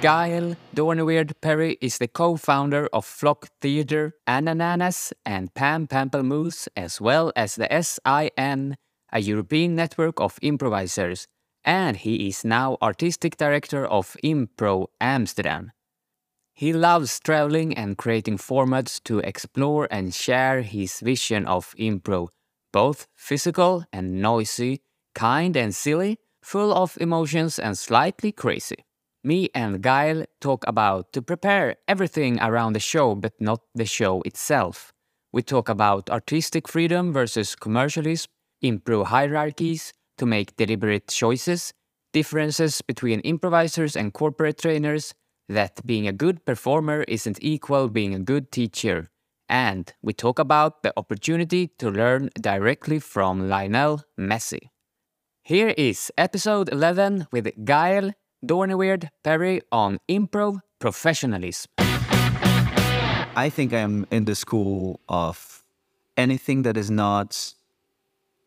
Gael Doorneweerd Perry is the co founder of Flock Theatre, Anananas, and Pampamplemousse, as well as the SIN, a European network of improvisers, and he is now artistic director of Impro Amsterdam. He loves traveling and creating formats to explore and share his vision of impro, both physical and noisy, kind and silly, full of emotions and slightly crazy. Me and Gael talk about to prepare everything around the show, but not the show itself. We talk about artistic freedom versus commercialism, impro hierarchies to make deliberate choices, differences between improvisers and corporate trainers, that being a good performer isn't equal being a good teacher. And we talk about the opportunity to learn directly from Lionel Messi. Here is episode 11 with Gael Doorneweerd Perry on improv professionalism. I think I'm in the school of anything that is not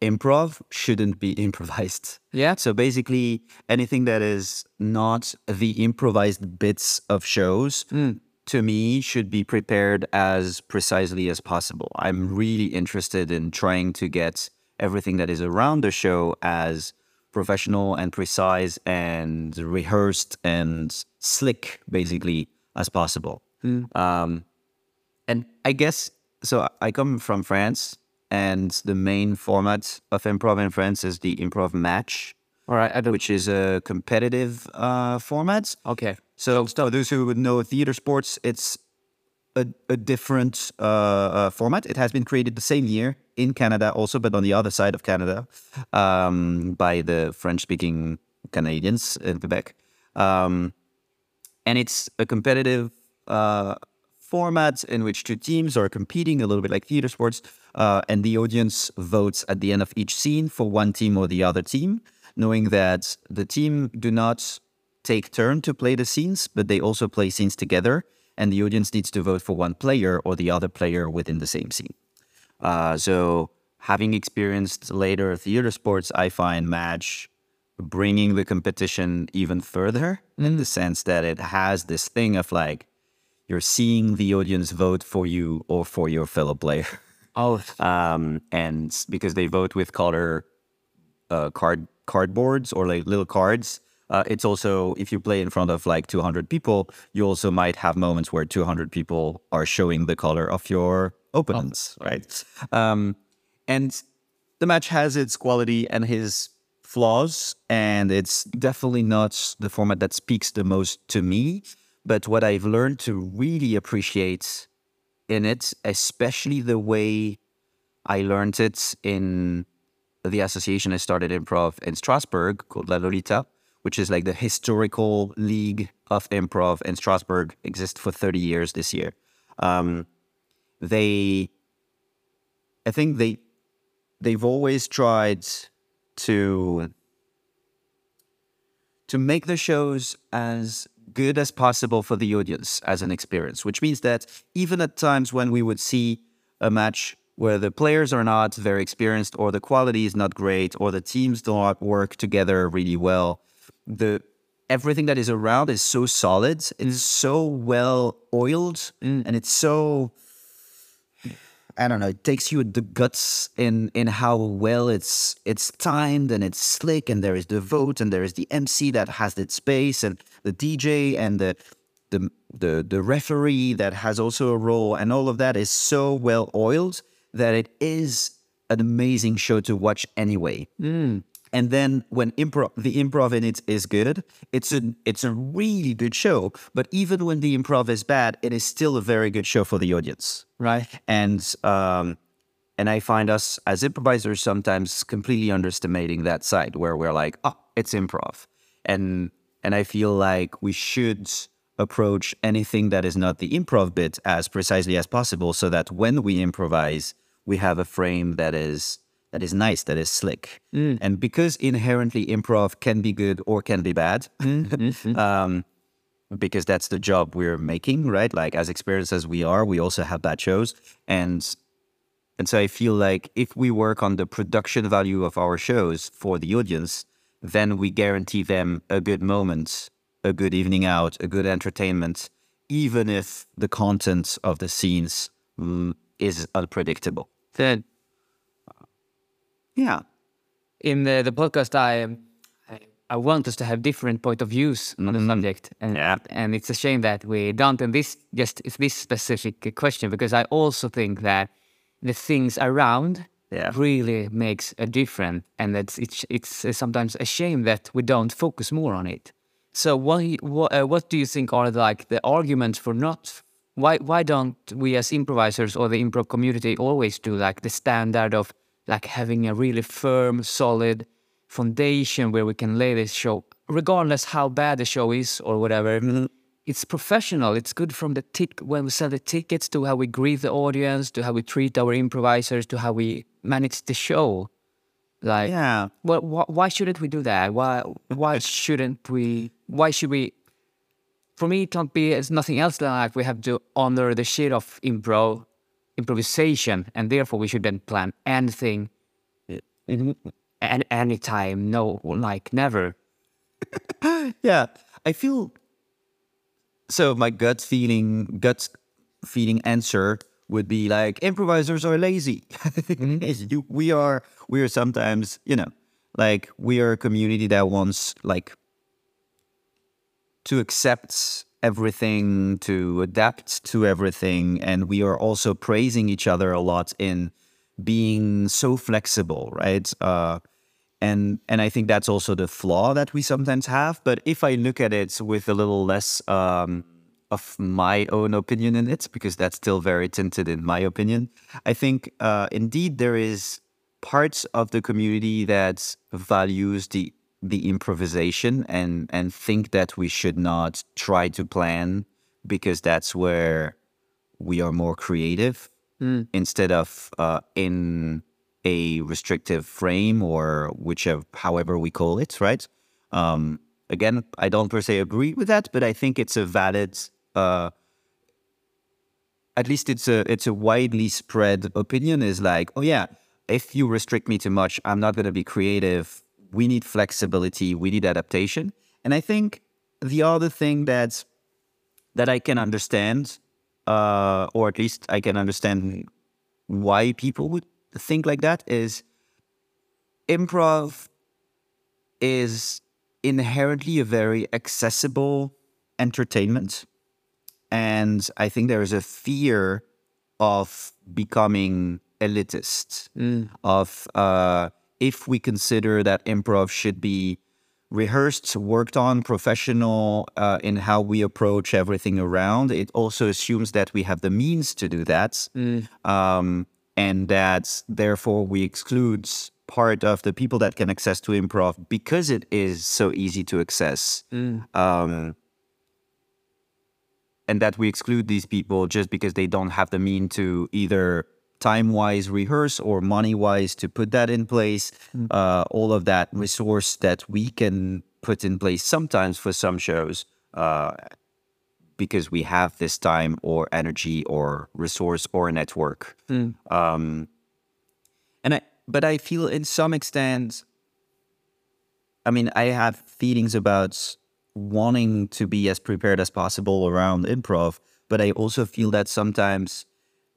improv shouldn't be improvised. Yeah. So basically, anything that is not the improvised bits of shows hmm. to me should be prepared as precisely as possible. I'm really interested in trying to get everything that is around the show as professional and precise and rehearsed and slick, basically, as possible. Um, and I guess so. I come from France, and the main format of improv in France is the improv match, All right. I don't, which is a competitive uh, format. okay. So, for those who would know theater sports, it's a, a different uh, uh, format. It has been created the same year in Canada, also, but on the other side of Canada, um, by the French-speaking Canadians in Quebec. Um, and it's a competitive uh, format in which two teams are competing, a little bit like theater sports, uh, and the audience votes at the end of each scene for one team or the other team, knowing that the team do not take turn to play the scenes, but they also play scenes together, and the audience needs to vote for one player or the other player within the same scene. Uh, so, having experienced later theater sports, I find match bringing the competition even further in the sense that it has this thing of like you're seeing the audience vote for you or for your fellow player. Oh, Um, and because they vote with color uh, card cardboards or like little cards, uh, it's also if you play in front of like 200 people, you also might have moments where 200 people are showing the color of your opponents, right? Um, and the match has its quality and his flaws, and it's definitely not the format that speaks the most to me. But what I've learned to really appreciate in it, especially the way I learned it in the association I started improv in Strasbourg called La Lolita, which is like the historical league of improv in Strasbourg, exists for 30 years this year. Um, they, I think they, they've always tried to to make the shows as good as possible for the audience as an experience, which means that even at times when we would see a match where the players are not very experienced or the quality is not great or the teams do not work together really well, the everything that is around is so solid, mm. it's so well oiled, mm. and it's so I don't know, it takes you the guts in in how well it's it's timed and it's slick and there is the vote and there is the MC that has its space and the DJ and the the the, the referee that has also a role and all of that is so well oiled that it is an amazing show to watch anyway. Mm. And then when improv, the improv in it is good, it's a it's a really good show. But even when the improv is bad, it is still a very good show for the audience right. and um, and I find us as improvisers sometimes completely underestimating that side where we're like, oh, it's improv, and and I feel like we should approach anything that is not the improv bit as precisely as possible, so that when we improvise, we have a frame that is that is nice, that is slick, and because inherently improv can be good or can be bad. um, because that's the job we're making, right? Like as experienced as we are, we also have bad shows, and and so I feel like if we work on the production value of our shows for the audience, then we guarantee them a good moment a good evening out, a good entertainment, even if the content of the scenes mm, is unpredictable. Then Yeah. in the, the podcast, I, I I want us to have different point of views on the subject, and Yeah. and it's a shame that we don't in this just it's this specific question because I also think that the things around Yeah. really makes a difference, and that's it's it's sometimes a shame that we don't focus more on it. So why what uh, what do you think are like the arguments for not why why don't we as improvisers or the improv community always do like the standard of like having a really firm solid foundation where we can lay this show regardless how bad the show is or whatever mm-hmm. it's professional it's good from the tick when we sell the tickets to how we greet the audience to how we treat our improvisers to how we manage the show like Yeah. well, wh- why shouldn't we do that? Why why shouldn't we? Why should we? For me, it don't be it's nothing else than like we have to honor the shit of improv, improvisation, and therefore we should then plan anything, uh, and anytime. No, like never. Yeah. I feel so my gut feeling gut feeling answer would be like improvisers are lazy. Mm-hmm. You- we are we are sometimes, you know, like we are a community that wants like to accept everything, to adapt to everything, and we are also praising each other a lot in being so flexible, right? Uh, and and I think that's also the flaw that we sometimes have. But if I look at it with a little less um, of my own opinion in it, because that's still very tinted in my opinion, I think uh, indeed there is parts of the community that values the the improvisation and and think that we should not try to plan because that's where we are more creative instead of uh, in a restrictive frame or whichever however we call it right? Um, again i don't per se agree with that but i think it's a valid uh, at least it's a it's a widely spread opinion is like oh yeah if you restrict me too much i'm not going to be creative we need flexibility we need adaptation and i think the other thing that's that i can understand uh, or at least i can understand why people would think like that is improv is inherently a very accessible entertainment and I think there is a fear of becoming elitist. Of uh, if we consider that improv should be rehearsed, worked on, professional uh, in how we approach everything around, it also assumes that we have the means to do that, um, and that therefore we exclude part of the people that can access to improv because it is so easy to access. Um, and that we exclude these people just because they don't have the mean to either time wise rehearse or money wise to put that in place. Uh, all of that resource that we can put in place sometimes for some shows uh, because we have this time or energy or resource or network. Um, and I, but I feel in some extent, I mean, I have feelings about wanting to be as prepared as possible around improv, but I also feel that sometimes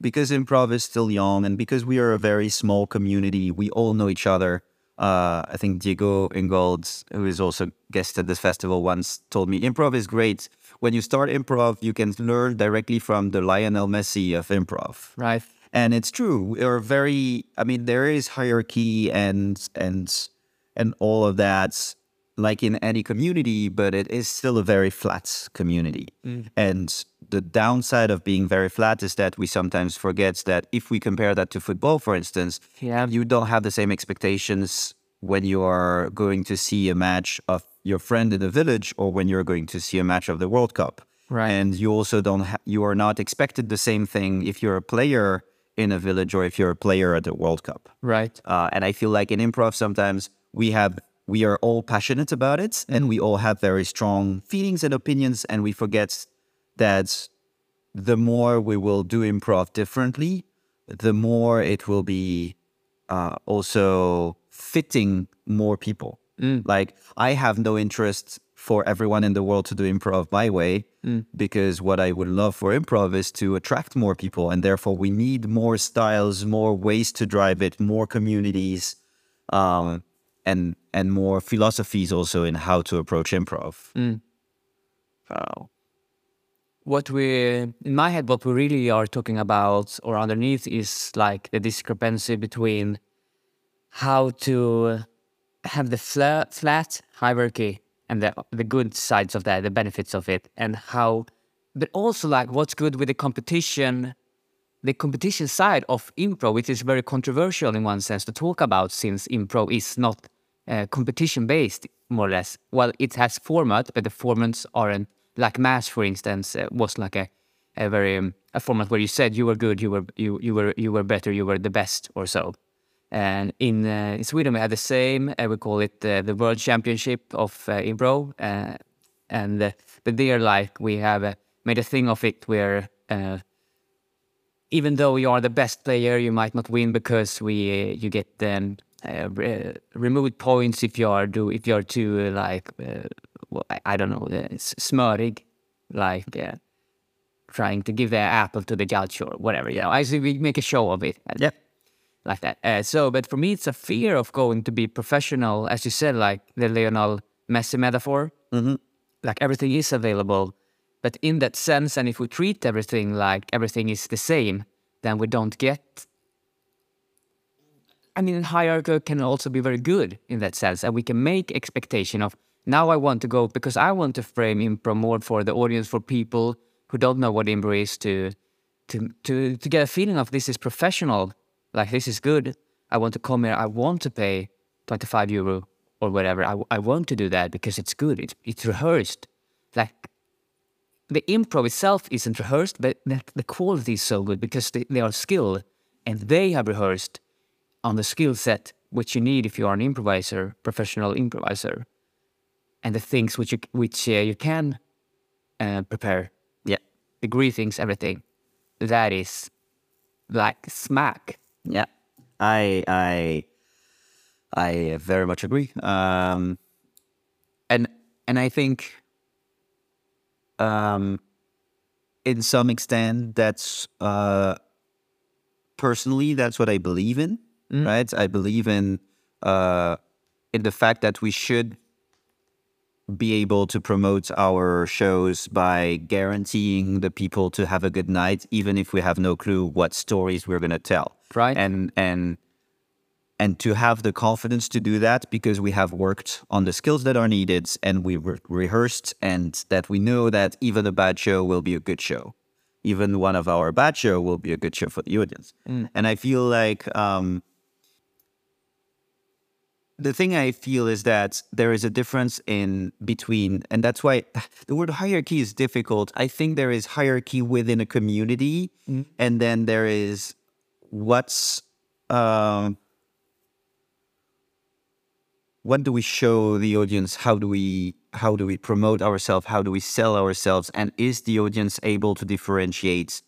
because improv is still young and because we are a very small community, we all know each other. Uh, I think Diego Ingold, who is also guest at this festival, once told me improv is great. When you start improv, you can learn directly from the Lionel Messi of improv. Right. And it's true. We are very. I mean, there is hierarchy and and and all of that, like in any community, but it is still a very flat community. And the downside of being very flat is that we sometimes forget that if we compare that to football, for instance, Yeah. you don't have the same expectations when you are going to see a match of your friend in the village or when you're going to see a match of the World Cup. Right. And you also don't ha- you are not expected the same thing if you're a player in a village or if you're a player at the World Cup. Right. Uh, and I feel like in improv sometimes we have we are all passionate about it and we all have very strong feelings and opinions and we forget that the more we will do improv differently, the more it will be uh, also fitting more people. Like I have no interest for everyone in the world to do improv my way because what I would love for improv is to attract more people and therefore we need more styles, more ways to drive it, more communities, um, and and more philosophies also in how to approach improv. Wow. What we, in my head, what we really are talking about or underneath is like the discrepancy between how to have the flat, flat hierarchy and the, the good sides of that, the benefits of it, and how, but also like what's good with the competition, the competition side of improv, which is very controversial in one sense to talk about since improv is not uh, competition based, more or less. Well, it has format, but the formats aren't like Match, for instance, uh, was like a, a very um, a format where you said you were good, you were you you were you were better, you were the best, or so. And in, uh, in Sweden, we had the same. Uh, we call it uh, the World Championship of uh, uh, and uh, but there, like we have uh, made a thing of it where. Even though you are the best player, you might not win because we you get um, uh, re- removed points if you are do if you are too like I, don't know uh, smörig, like uh, trying to give the apple to the judge or whatever. You know, I see we make a show of it. and Yep. like that. Uh, so, but for me, it's a fear of going to be professional, as you said, like the Lionel Messi metaphor. Mm-hmm. Like everything is available, but in that sense, and if we treat everything like everything is the same, then we don't get. I mean, hierarchy can also be very good in that sense, and we can make expectation of now I want to go because I want to frame improv more for the audience, for people who don't know what improv is, to to to to get a feeling of this is professional, like this is good. I want to come here. I want to pay twenty five euro or whatever. I, I want to do that because it's good. It's it's rehearsed. Like the improv itself isn't rehearsed, but the, quality is so good because they, they are skilled and they have rehearsed on the skill set which you need if you are an improviser, professional improviser, and the things which you which uh, you can uh, prepare, Yeah. the greetings, everything. That is like smack. Yeah, I I I very much agree. Um, and and I think um, in some extent that's uh, personally that's what I believe in. Right, I believe in uh, in the fact that we should be able to promote our shows by guaranteeing the people to have a good night, even if we have no clue what stories we're going to tell. Right. And and and to have the confidence to do that because we have worked on the skills that are needed and we re- rehearsed and that we know that even a bad show will be a good show. Even one of our bad show will be a good show for the audience. And I feel like um, the thing I feel is that there is a difference in between, and that's why the word hierarchy is difficult. I think there is hierarchy within a community, and then there is what's um, what do we show the audience? How do we how do we promote ourselves? How do we sell ourselves? And is the audience able to differentiate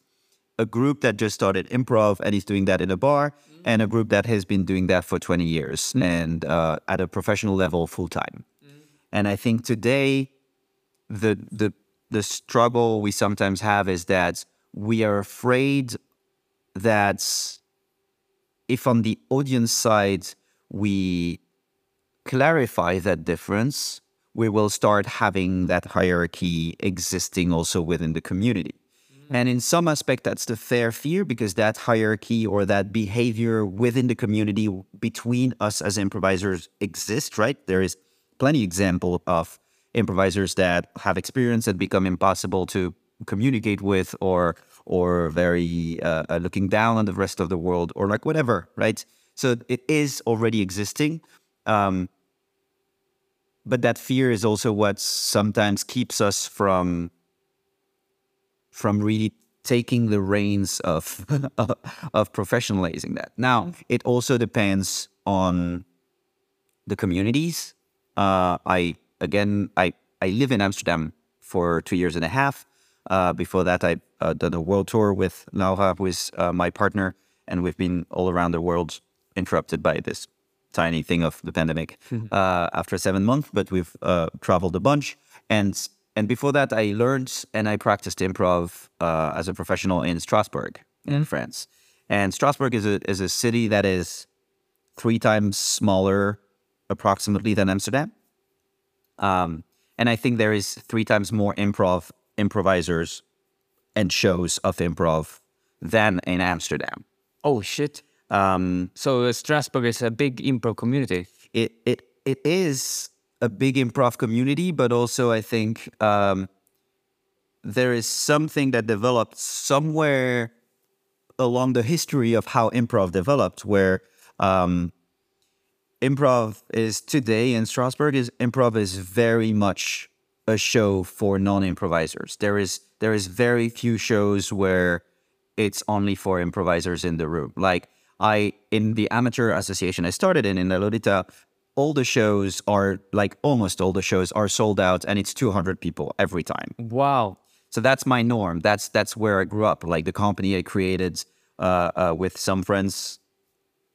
a group that just started improv and is doing that in a bar, and a group that has been doing that for 20 years and uh, at a professional level full time. And I think today, the the the struggle we sometimes have is that we are afraid that if on the audience side we clarify that difference, we will start having that hierarchy existing also within the community. And in some aspect, that's the fair fear because that hierarchy or that behavior within the community between us as improvisers exists, right? There is plenty example of improvisers that have experience that become impossible to communicate with or or very uh, uh, looking down on the rest of the world or like whatever, right? So it is already existing. Um, but that fear is also what sometimes keeps us from from really taking the reins of of professionalizing that. Now, it also depends on the communities. Uh, I again, I I live in Amsterdam for two years and a half. Uh, before that, I uh, done a world tour with Laura, who is uh, my partner, and we've been all around the world, interrupted by this tiny thing of the pandemic uh, after seven months. But we've uh, traveled a bunch, and and before that, I learned and I practiced improv uh, as a professional in Strasbourg, in France. And Strasbourg is a is a city that is three times smaller, approximately, than Amsterdam. Um, and I think there is three times more improv improvisers and shows of improv than in Amsterdam. Oh shit! Um, So uh, Strasbourg is a big improv community. it it it is a big improv community, but also I think um, there is something that developed somewhere along the history of how improv developed, where um, improv is today in Strasbourg is improv is very much a show for non-improvisers. There is there is very few shows where it's only for improvisers in the room. Like I in the amateur association I started in in La Lolita, all the shows are like almost all the shows are sold out and it's 200 people every time. Wow. So that's my norm. That's that's where I grew up. Like the company I created uh, uh, with some friends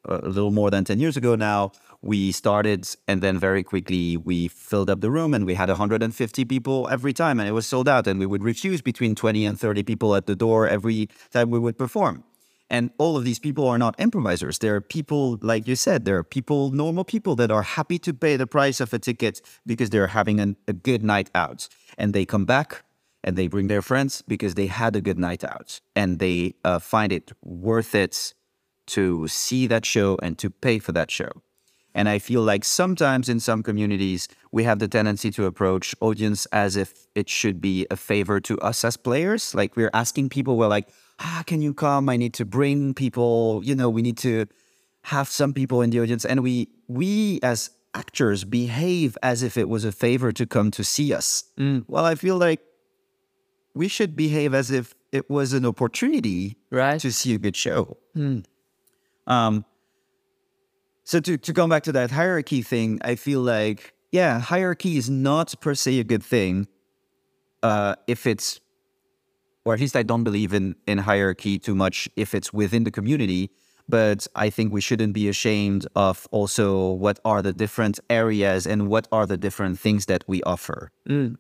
uh, a little more than 10 years ago now. We started and then very quickly we filled up the room and we had 150 people every time and it was sold out. And we would refuse between 20 and 30 people at the door every time we would perform. And all of these people are not improvisers. There are people, like you said, there are people, normal people that are happy to pay the price of a ticket because they're having an, a good night out. And they come back and they bring their friends because they had a good night out and they uh, find it worth it to see that show and to pay for that show. And I feel like sometimes in some communities, we have the tendency to approach audience as if it should be a favor to us as players. Like we're asking people, we're like, ah, can you come? I need to bring people, you know, we need to have some people in the audience. And we, we as actors behave as if it was a favor to come to see us. Well, I feel like we should behave as if it was an opportunity Right. to see a good show. Um, so to, to come back to that hierarchy thing, I feel like, yeah, hierarchy is not per se a good thing uh, if it's, or at least I don't believe in, in hierarchy too much if it's within the community. But I think we shouldn't be ashamed of also what are the different areas and what are the different things that we offer.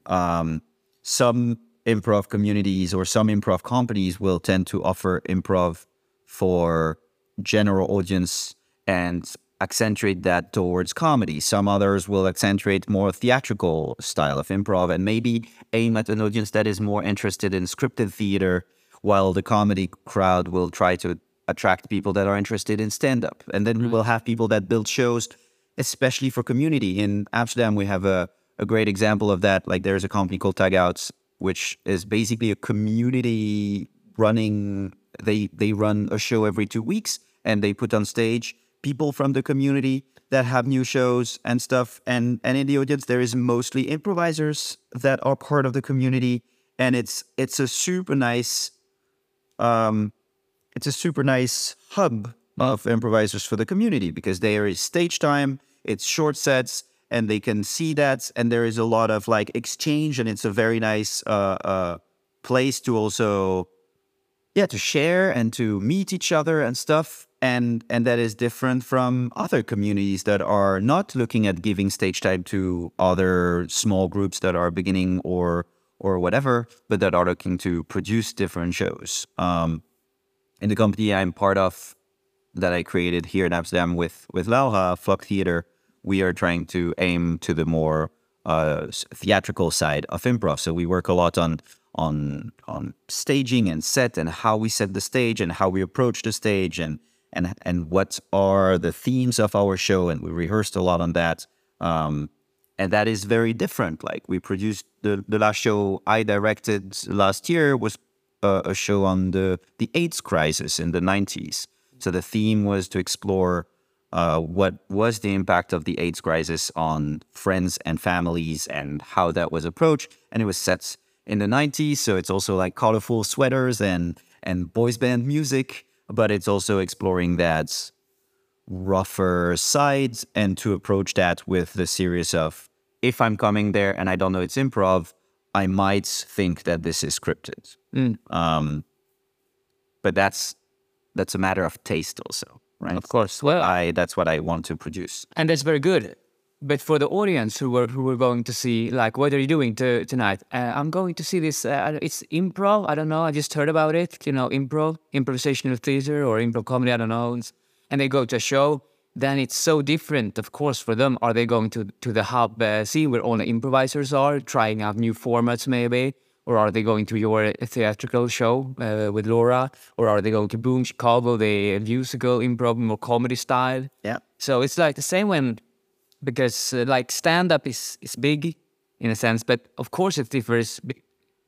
Um, some improv communities or some improv companies will tend to offer improv for general audience and accentuate that towards comedy. Some others will accentuate more theatrical style of improv and maybe aim at an audience that is more interested in scripted theater, while the comedy crowd will try to attract people that are interested in stand up. And then we will have people that build shows, especially for community. In Amsterdam, we have a, a great example of that. Like there's a company called Tagouts, which is basically a community running they they run a show every two weeks and they put on stage people from the community that have new shows and stuff. And and in the audience there is mostly improvisers that are part of the community. And it's it's a super nice um it's a super nice hub of improvisers for the community because there is stage time it's short sets and they can see that. And there is a lot of like exchange and it's a very nice uh, uh, place to also yeah to share and to meet each other and stuff and and that is different from other communities that are not looking at giving stage time to other small groups that are beginning or or whatever but that are looking to produce different shows um in the company i'm part of that i created here in amsterdam with with laura flock theater we are trying to aim to the more uh, theatrical side of improv. So we work a lot on on on staging and set and how we set the stage and how we approach the stage and and and what are the themes of our show and we rehearsed a lot on that. Um, and that is very different. Like we produced the the last show I directed last year was uh, a show on the the AIDS crisis in the 90s. So the theme was to explore uh, what was the impact of the AIDS crisis on friends and families and how that was approached. And it was set in the 90s, so it's also like colorful sweaters and and boys band music, but it's also exploring that rougher side and to approach that with the series of if I'm coming there and I don't know it's improv, I might think that this is scripted. Um, but that's that's a matter of taste also, right? Of course. Well, I that's what I want to produce. and that's very good. But for the audience who were who were going to see, like, what are you doing to, tonight? Uh, I'm going to see this. Uh, it's improv. I don't know. I just heard about it. You know, improv, improvisational theater, or improv comedy. I don't know. And they go to a show. Then it's so different, of course, for them. Are they going to to the hub uh, scene where all the improvisers are, trying out new formats, maybe? Or are they going to your theatrical show uh, with Laura? Or are they going to Boom Chicago, the musical improv, more comedy style? Yeah. So it's like the same when because uh, like stand up is is big in a sense, but of course it differs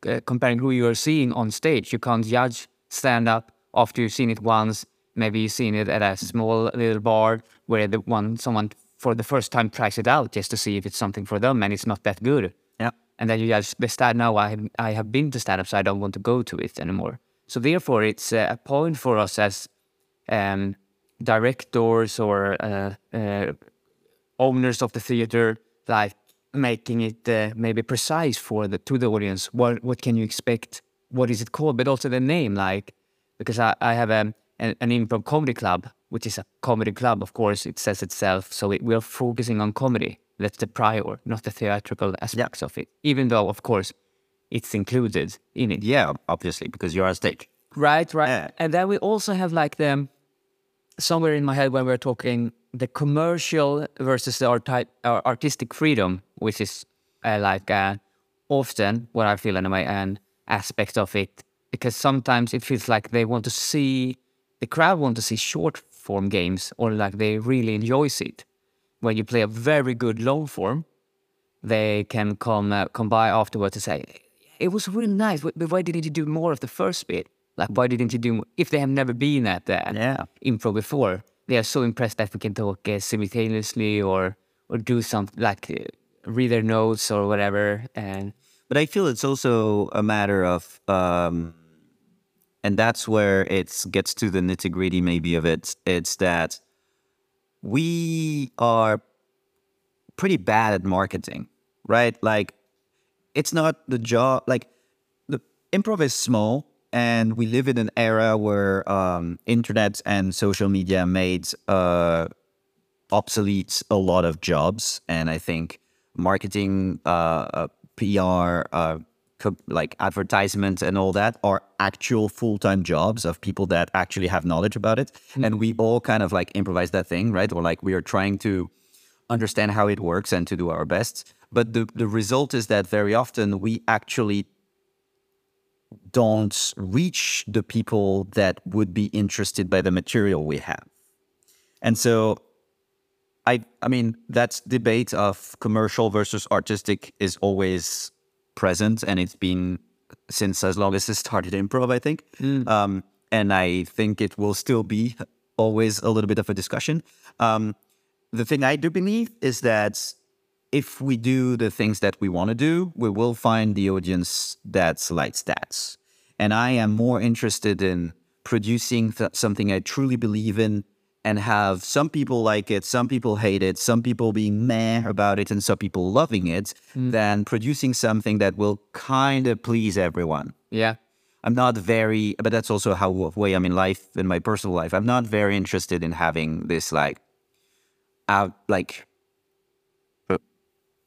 uh, comparing who you are seeing on stage. You can't judge stand up after you've seen it once. Maybe you've seen it at a small little bar where the one someone for the first time tries it out just to see if it's something for them and it's not that good. Yeah. And then you just stand. Now I I have been to stand up, so I don't want to go to it anymore. So therefore, it's uh, a point for us as um, directors or uh, uh, owners of the theater, like making it uh, maybe precise for the to the audience. What what can you expect? What is it called? But also the name, like because I, I have a, an, an improv comedy club, which is a comedy club. Of course, it says itself. So it, we're focusing on comedy. That's the prior, not the theatrical aspects of it. Even though, of course, it's included in it. Yeah, obviously, because you're on stage. Right, right. Yeah. And then we also have like the somewhere in my head when we're talking the commercial versus the uh, artistic freedom, which is uh, like uh, often what I feel anyway, an aspect of it, because sometimes it feels like they want to see the crowd want to see short form games or like they really enjoys it. When you play a very good long form, they can come uh, come by afterwards and say, "It was really nice, why didn't you do more of the first bit? Like, why didn't you do if they have never been at the Yeah. improv before? They are so impressed that we can talk uh, simultaneously or or do something like uh, read their notes or whatever. And But I feel it's also a matter of, um, and that's where it gets to the nitty gritty maybe of it. It's that we are pretty bad at marketing, right? Like, it's not the job, like, the improv is small and we live in an era where um, internet and social media made uh, obsolete a lot of jobs. And i think marketing uh, uh pr uh co- like advertisement and all that are actual full-time jobs of people that actually have knowledge about it. And we all kind of like improvise that thing right? Or like we are trying to understand how it works and to do our best. But the, the result is that very often we actually don't reach the people that would be interested by the material we have and so I I mean that debate of commercial versus artistic is always present, and it's been since as long as I started improv, I think. Um, and I think it will still be always a little bit of a discussion. Um, the thing I do believe is that if we do the things that we want to do, we will find the audience that likes that. And I am more interested in producing th- something I truly believe in and have some people like it, some people hate it, some people being meh about it, and some people loving it, mm. than producing something that will kind of please everyone. yeah, I'm not very, but that's also how way I'm in life, in my personal life. I'm not very interested in having this like, out like,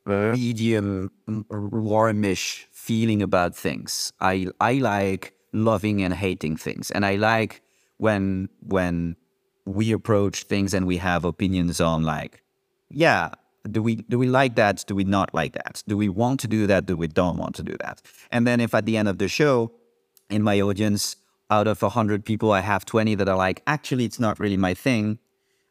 medium warmish feeling about things. I I like loving and hating things, and I like when when we approach things and we have opinions on like, yeah, do we do we like that? Do we not like that? Do we want to do that? Do we don't want to do that? And then if at the end of the show, in my audience, out of hundred people, I have twenty that are like, actually, it's not really my thing.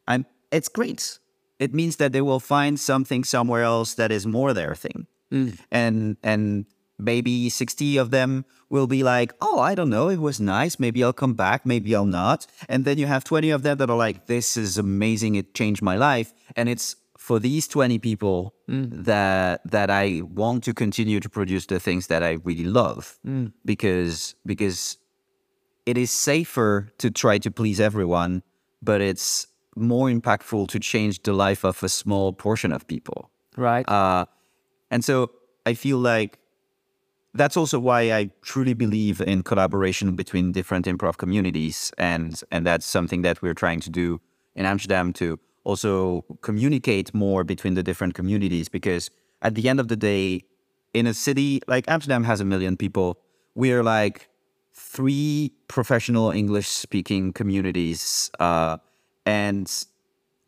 I'm. It's great. It means that they will find something somewhere else that is more their thing, mm. and and maybe sixty of them will be like, oh, I don't know, it was nice. Maybe I'll come back. Maybe I'll not. And then you have twenty of them that are like, this is amazing. It changed my life, and it's for these 20 people mm. that that I want to continue to produce the things that I really love mm. because because it is safer to try to please everyone, but it's more impactful to change the life of a small portion of people. right. Uh, and so I feel like that's also why I truly believe in collaboration between different improv communities, and and that's something that we're trying to do in Amsterdam to also communicate more between the different communities because at the end of the day, in a city like Amsterdam has a million people, we're like three professional English speaking communities, uh, and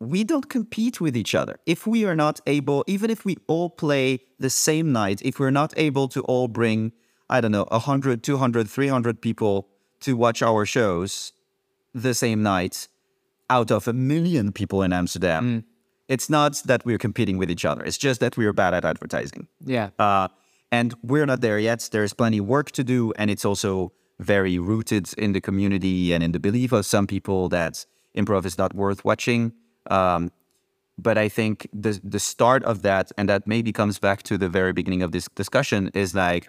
we don't compete with each other. If we are not able, even if we all play the same night, if we're not able to all bring, I don't know, 100, 200, 300 people to watch our shows the same night out of a million people in Amsterdam, it's not that we're competing with each other. It's just that we're bad at advertising. Yeah. Uh, and we're not there yet. There's plenty of work to do, and it's also very rooted in the community and in the belief of some people that improv is not worth watching. Um, but I think the the start of that, and that maybe comes back to the very beginning of this discussion, is like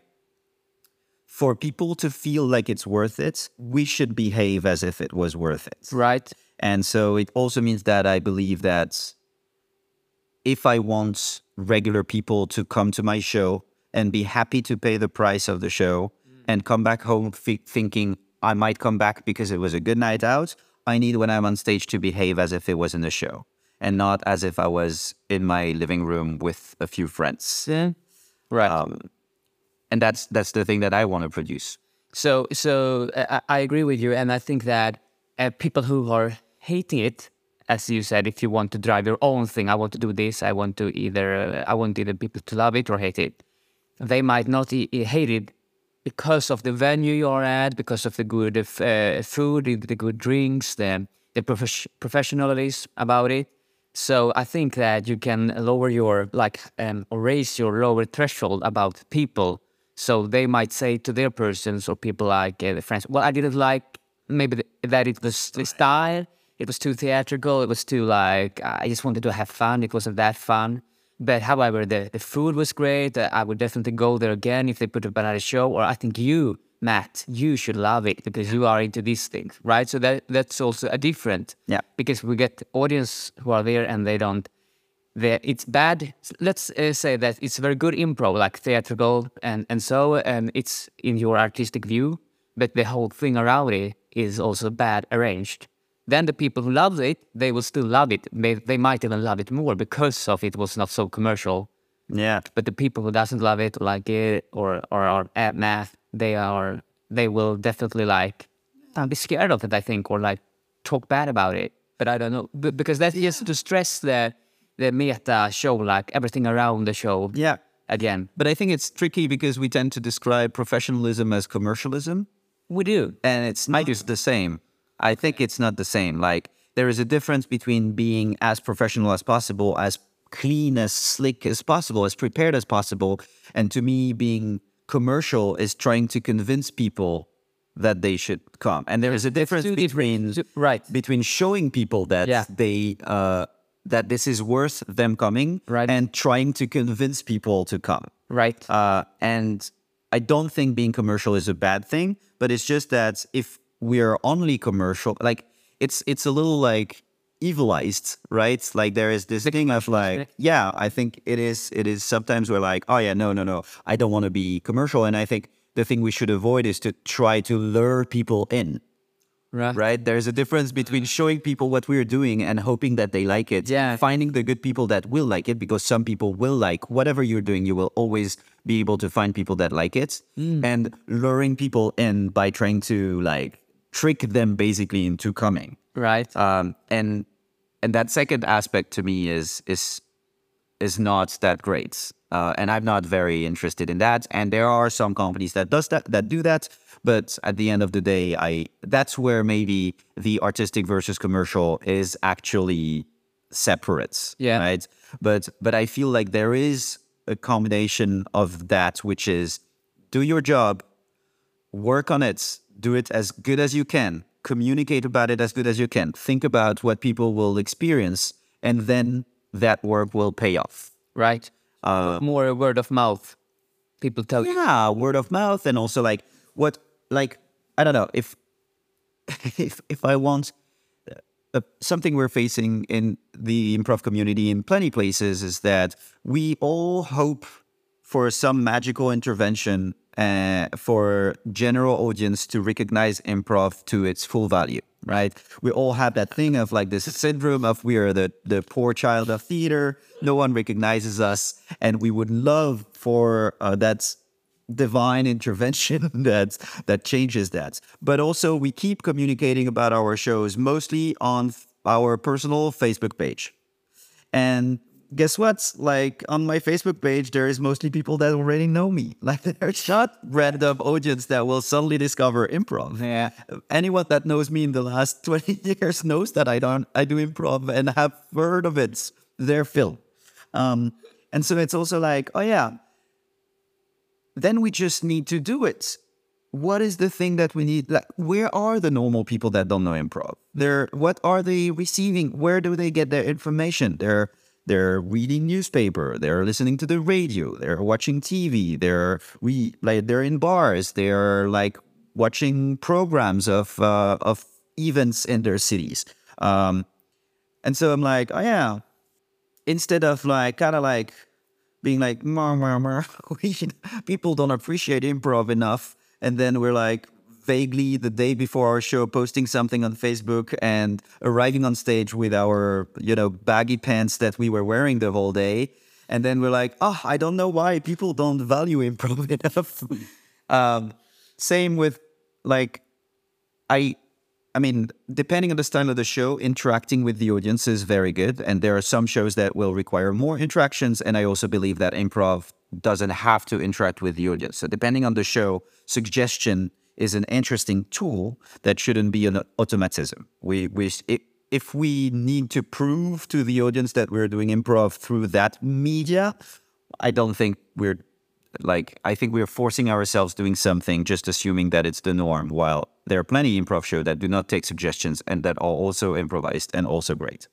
for people to feel like it's worth it, we should behave as if it was worth it. Right. And so it also means that I believe that if I want regular people to come to my show and be happy to pay the price of the show and come back home fi- thinking I might come back because it was a good night out, I need when I'm on stage to behave as if it was in the show and not as if I was in my living room with a few friends. Yeah. Right. Um, and that's that's the thing that I want to produce. So, so I I agree with you, and I think that uh, people who are hating it, as you said, if you want to drive your own thing, I want to do this. I want to either uh, I want either people to love it or hate it. They might not e- hate it because of the venue you're at, because of the good uh, food, the the good drinks, the the profes- professionalism about it. So I think that you can lower your like um, or raise your lower threshold about people. So they might say to their persons or people like uh, the friends, well, I didn't like maybe th- that it was the style. It was too theatrical. It was too like I just wanted to have fun. It wasn't that fun. But however, the, the food was great. Uh, I would definitely go there again if they put up another show. Or I think you, Matt, you should love it because you are into these things, right? So that that's also a different. Yeah. Because we get audience who are there and they don't. They, it's bad. Let's uh, say that it's very good improv, like theatrical and and so, and it's in your artistic view. But the whole thing around it is also bad arranged. Then the people who love it, they will still love it. They, they might even love it more because of it was not so commercial. Yeah. But the people who doesn't love it, like it, or or are at math, they are they will definitely like be scared of it. I think, or like talk bad about it. But I don't know because that's just to stress the the meta show, like everything around the show. Yeah. Again, But I think it's tricky because we tend to describe professionalism as commercialism. we do. and it's not I do. the same. I think it's not the same. Like there is a difference between being as professional as possible, as clean, as slick as possible, as prepared as possible, and to me, being commercial is trying to convince people that they should come. And there is a difference between two- right. between showing people that Yeah. they uh, that this is worth them coming, Right. and trying to convince people to come. Right. Uh, and I don't think being commercial is a bad thing, but it's just that if we're only commercial, like it's it's a little like evilized, right? Like there is this thing of like, yeah, I think it is. It is sometimes we're like, oh yeah, no, no, no, I don't want to be commercial, and I think the thing we should avoid is to try to lure people in. right. Right? There's a difference between showing people what we're doing and hoping that they like it. Yeah. Finding the good people that will like it because some people will like whatever you're doing. You will always be able to find people that like it. Hmm. And luring people in by trying to like trick them basically into coming. Right. Um, and and that second aspect to me is is is not that great. Uh, and I'm not very interested in that. And there are some companies that does that that do that. But at the end of the day, I that's where maybe the artistic versus commercial is actually separate. Yeah. Right. But but I feel like there is a combination of that, which is do your job, work on it, do it as good as you can, communicate about it as good as you can, think about what people will experience, and then that work will pay off. right. Uh, More word of mouth. People tell you. yeah, word of mouth, and also like what, like I don't know if if if I want uh, something we're facing in the improv community in plenty places is that we all hope for some magical intervention uh, for general audience to recognize improv to its full value. right? We all have that thing of like this syndrome of we are the the poor child of theater. No one recognizes us, and we would love for uh, that divine intervention that that changes that. But also, we keep communicating about our shows mostly on our personal Facebook page, and guess what? Like on my Facebook page, there is mostly people that already know me. Like there's not random audience that will suddenly discover improv. Yeah. Anyone that knows me in the last 20 years knows that I don't I do improv and have heard of it. Their film. Um, and so it's also like, oh yeah. Then we just need to do it. What is the thing that we need? Like, where are the normal people that don't know improv? They're what are they receiving? Where do they get their information? They're they're reading newspaper they're listening to the radio they're watching tv they're we like they're in bars they're like watching programs of uh, of events in their cities. Um and so i'm like oh yeah. Instead of like kind of like being like mar, mar, mar, people don't appreciate improv enough. And then we're like vaguely the day before our show posting something on Facebook and arriving on stage with our, you know, baggy pants that we were wearing the whole day. And then we're like, oh, I don't know why people don't value improv enough. um, same with like, I, I mean, depending on the style of the show, interacting with the audience is very good. And there are some shows that will require more interactions. And I also believe that improv doesn't have to interact with the audience. So depending on the show, suggestion is an interesting tool that shouldn't be an automatism. We, we, if we need to prove to the audience that we're doing improv through that media, I don't think we're like, I think we're forcing ourselves doing something just assuming that it's the norm, while there are plenty improv shows that do not take suggestions and that are also improvised and also great.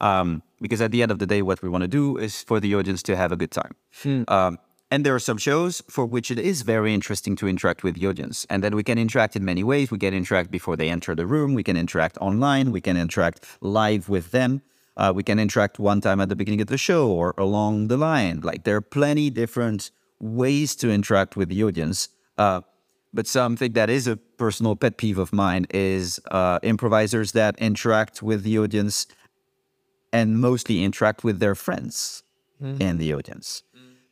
Um, because at the end of the day, what we want to do is for the audience to have a good time. Hmm. Um, and there are some shows for which it is very interesting to interact with the audience. And then we can interact in many ways. We can interact before they enter the room. We can interact online. We can interact live with them. Uh, we can interact one time at the beginning of the show or along the line. Like there are plenty different ways to interact with the audience. Uh, but something that is a personal pet peeve of mine is uh, improvisers that interact with the audience and mostly interact with their friends mm-hmm. in the audience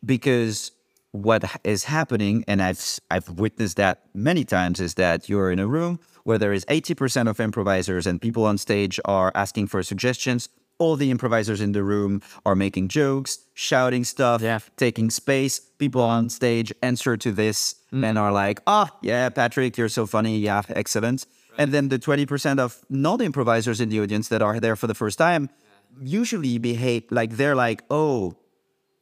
because what is happening, and I've I've witnessed that many times, is that you're in a room where there is 80% of improvisers and people on stage are asking for suggestions. All the improvisers in the room are making jokes, shouting stuff, yeah. taking space. People on stage answer to this mm. and are like, "Ah, oh, yeah, Patrick, you're so funny. Yeah, excellent." Right. And then the 20% of non-improvisers in the audience that are there for the first time usually behave like they're like, "Oh,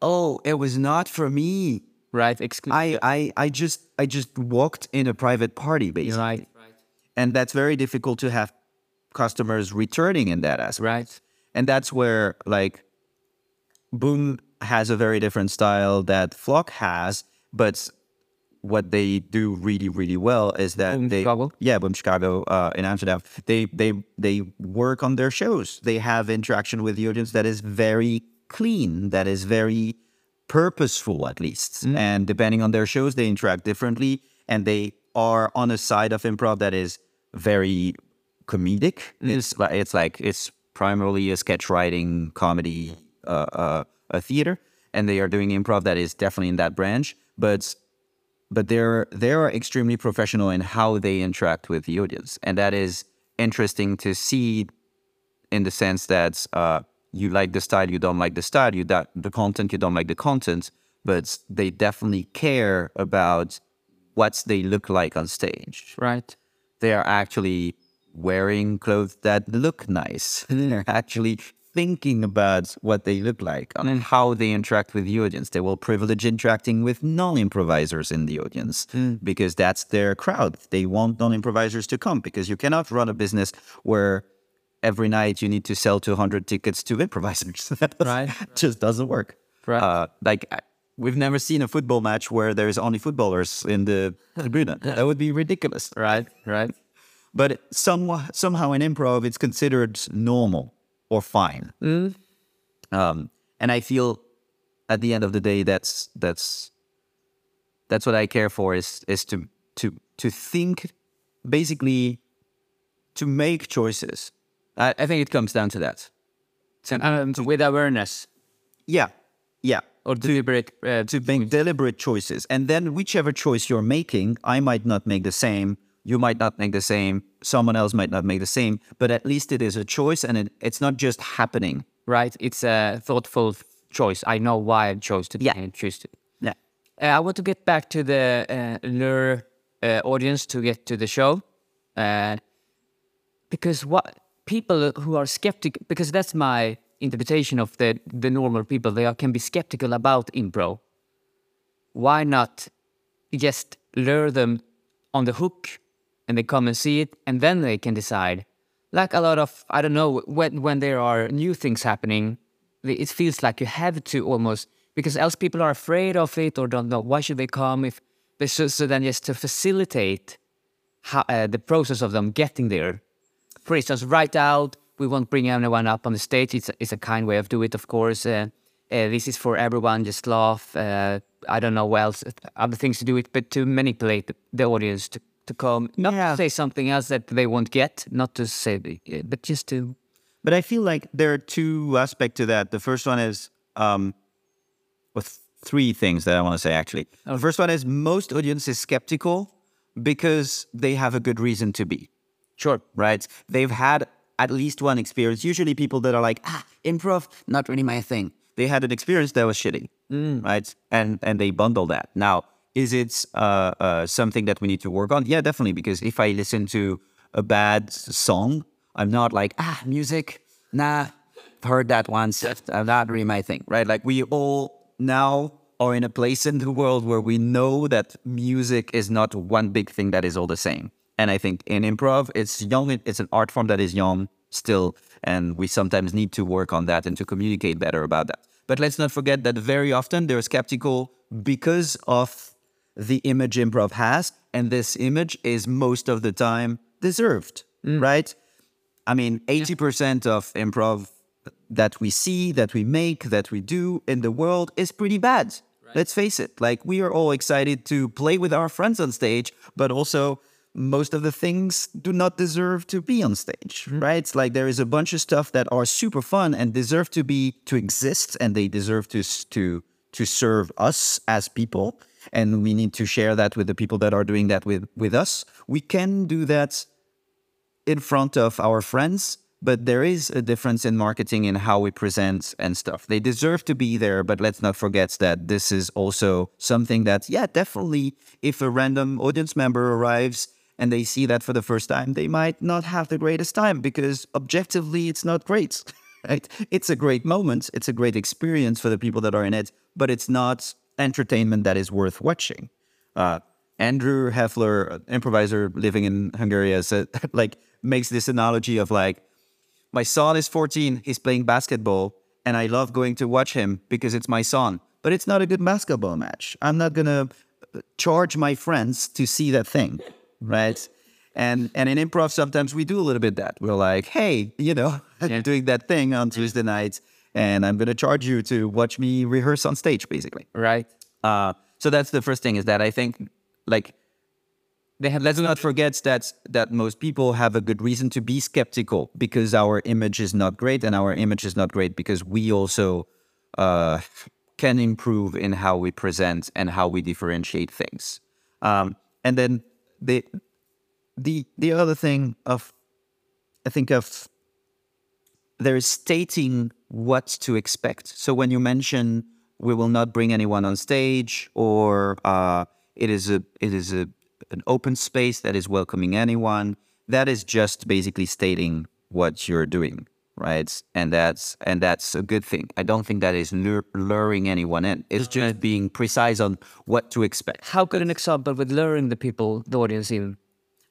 oh, it was not for me. Right. Exclu- I, I, I just, I just walked in a private party, basically. Right. And that's very difficult to have customers returning in that aspect. Right. And that's where like Boom has a very different style that Flock has, but what they do really, really well is that Boom they, Chicago. yeah, Boom Chicago uh, in Amsterdam, they, they, they work on their shows. They have interaction with the audience that is very clean, that is very purposeful, at least. Mm. And depending on their shows, they interact differently. And they are on a side of improv that is very comedic. Mm. It's, it's like, it's primarily a sketch writing, comedy, uh, uh, a theater. And they are doing improv that is definitely in that branch. But but they're they are extremely professional in how they interact with the audience, and that is interesting to see, in the sense that uh, you like the style, you don't like the style, you that the content, you don't like the content, but they definitely care about what they look like on stage. Right. They are actually wearing clothes that look nice. They're actually thinking about what they look like and how they interact with the audience. They will privilege interacting with non-improvisers in the audience mm. because that's their crowd. They want non-improvisers to come because you cannot run a business where every night you need to sell 200 tickets to improvisers. that right. just doesn't work. Right. Uh, like we've never seen a football match where there's only footballers in the tribune. that would be ridiculous. Right. Right. But some, somehow in improv, it's considered normal or fine. Mm. Um, and I feel at the end of the day, that's that's that's what I care for is is to to to think basically to make choices. I, I think it comes down to that. Um, with awareness Yeah, yeah. or deliberate. Uh, To make deliberate choices, and then whichever choice you're making, I might not make the same. You might not make the same. Someone else might not make the same. But at least it is a choice, and it, it's not just happening. right? It's a thoughtful choice. I know why I chose to be. Yeah. choose to. Yeah. Uh, I want to get back to the uh, lure uh, audience to get to the show, uh, because what people who are skeptical, because that's my interpretation of the the normal people. They are, can be skeptical about improv. Why not just lure them on the hook, and they come and see it, and then they can decide. Like a lot of I don't know when when there are new things happening, it feels like you have to almost because else people are afraid of it or don't know why should they come if they so, so then just to facilitate how, uh, the process of them getting there. For instance, write out we won't bring anyone up on the stage. It's a, it's a kind way of doing it, of course. Uh, uh, this is for everyone. Just laugh. Uh, I don't know what else, other things to do it, but to manipulate the, the audience to, to come, not Yeah. to say something else that they won't get, not to say, but just to But I feel like there are two aspects to that. The first one is, um, with three things that I want to say actually. The first one is most audience is skeptical because they have a good reason to be. Sure. right? They've had at least one experience. Usually, people that are like, ah, improv, not really my thing. They had an experience that was shitty, right? And and they bundle that. Now, is it uh, uh, something that we need to work on? Yeah, definitely. Because if I listen to a bad song, I'm not like, ah, music, nah, heard that once, uh, not really my thing, right? Like we all now are in a place in the world where we know that music is not one big thing that is all the same. And I think in improv, it's young. It's an art form that is young still, and we sometimes need to work on that and to communicate better about that. But let's not forget that very often they're skeptical because of the image improv has, and this image is most of the time deserved, mm. right? I mean, 80% of improv that we see, that we make, that we do in the world is pretty bad. Let's face it. Like, we are all excited to play with our friends on stage, but also most of the things do not deserve to be on stage, mm-hmm. right? It's Like, there is a bunch of stuff that are super fun and deserve to be, to exist, and they deserve to, to, to serve us as people. And we need to share that with the people that are doing that with, with us. We can do that in front of our friends, but there is a difference in marketing in how we present and stuff. They deserve to be there, but let's not forget that this is also something that, yeah, definitely, if a random audience member arrives and they see that for the first time, they might not have the greatest time because objectively, it's not great. Right? It's a great moment. It's a great experience for the people that are in it, but it's not entertainment that is worth watching. Uh, Andrew Heffler, an improviser living in Hungary, said, like makes this analogy of like, my son is 14, he's playing basketball, and I love going to watch him because it's my son. But it's not a good basketball match. I'm not gonna charge my friends to see that thing, right? And and in improv, sometimes we do a little bit that. We're like, hey, you know, I'm doing that thing on Tuesday night, and I'm gonna charge you to watch me rehearse on stage, basically. Right. Uh, so that's the first thing is that I think like They have let's not forget that that most people have a good reason to be skeptical because our image is not great and our image is not great because we also uh, can improve in how we present and how we differentiate things um, and then the the the other thing of i think of there is stating what to expect. So when you mention we will not bring anyone on stage, or uh, it is a it is a an open space that is welcoming anyone, that is just basically stating what you're doing, right? And that's and that's a good thing. I don't think that is lure, luring anyone in. It's just being precise on what to expect. how could an example with luring the people, the audience in?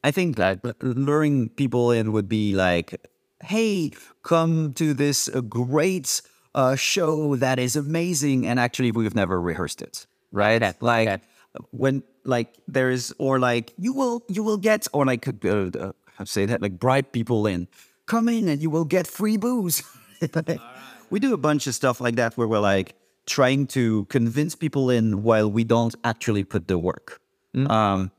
I think that luring people in would be like, "Hey, come to this uh, great uh, show that is amazing," and actually we've never rehearsed it, right? like when like there is, or like you will you will get, or like uh, uh, say that, like bribe people in, come in and you will get free booze. Eh, we do a bunch of stuff like that where we're like trying to convince people in while we don't actually put the work. Mm-hmm. Um,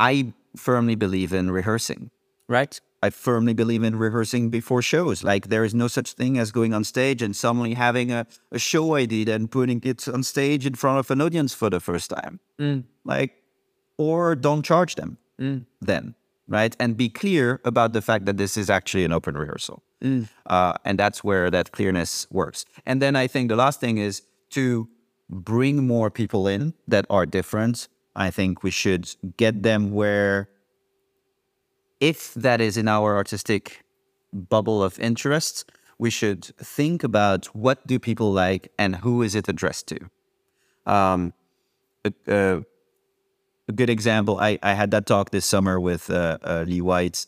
I firmly believe in rehearsing. Right. I firmly believe in rehearsing before shows. Like there is no such thing as going on stage and suddenly having a, a show idea and putting it on stage in front of an audience for the first time. Mm. Like, or don't charge them mm. then, right? And be clear about the fact that this is actually an open rehearsal. Uh, and that's where that clearness works. And then I think the last thing is to bring more people in that are different. I think we should get them where if that is in our artistic bubble of interests, we should think about what do people like and who is it addressed to. Um, a, a, good example, I, I had that talk this summer with uh, uh, Lee White,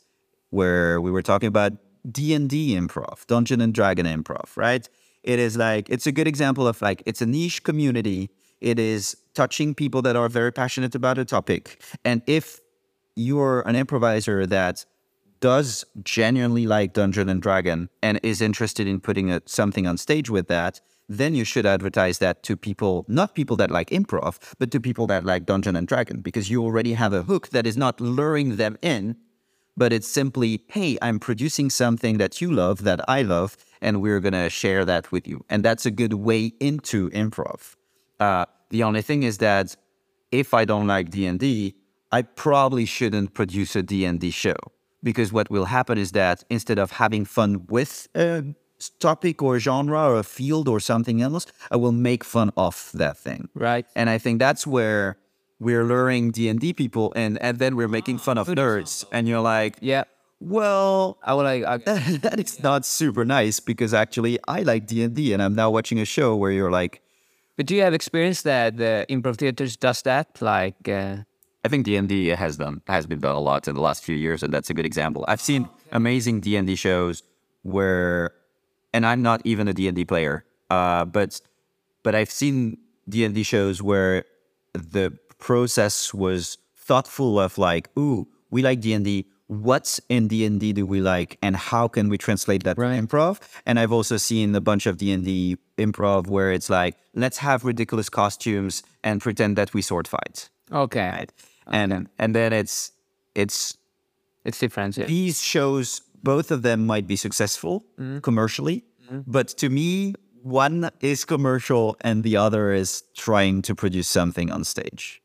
where we were talking about D and D improv, Dungeon and Dragon improv, right? It is like it's a good example of like it's a niche community. It is touching people that are very passionate about a topic, and if you're an improviser that does genuinely like Dungeon and Dragon and is interested in putting a, something on stage with that, then you should advertise that to people, not people that like improv, but to people that like Dungeon and Dragon, because you already have a hook that is not luring them in, but it's simply, hey, I'm producing something that you love, that I love, and we're going to share that with you. And that's a good way into improv. Uh, the only thing is that if I don't like D&D, I probably shouldn't produce a D&D show because what will happen is that instead of having fun with a topic or genre or a field or something else, I will make fun of that thing. Right. And I think that's where we're luring D&D people and and then we're making fun of nerds and you're like, Yeah. well, I would like. I, that is not super nice because actually I like D&D and I'm now watching a show where you're like but do you have experience that the improv theaters does that? Like, uh, I think D and D has done has been done a lot in the last few years, and that's a good example. I've seen amazing D and D shows where, and I'm not even a D and D player, uh, but but I've seen D and D shows where the process was thoughtful of like, ooh, we like D and D. What's in D and D do we like, and how can we translate that Right. to improv? And I've also seen a bunch of D and D improv where it's like, let's have ridiculous costumes and pretend that we sword fight okay, right? And and then it's it's it's different. Yeah. these shows. Both of them might be successful mm-hmm. commercially, mm-hmm. but to me, one is commercial and the other is trying to produce something on stage.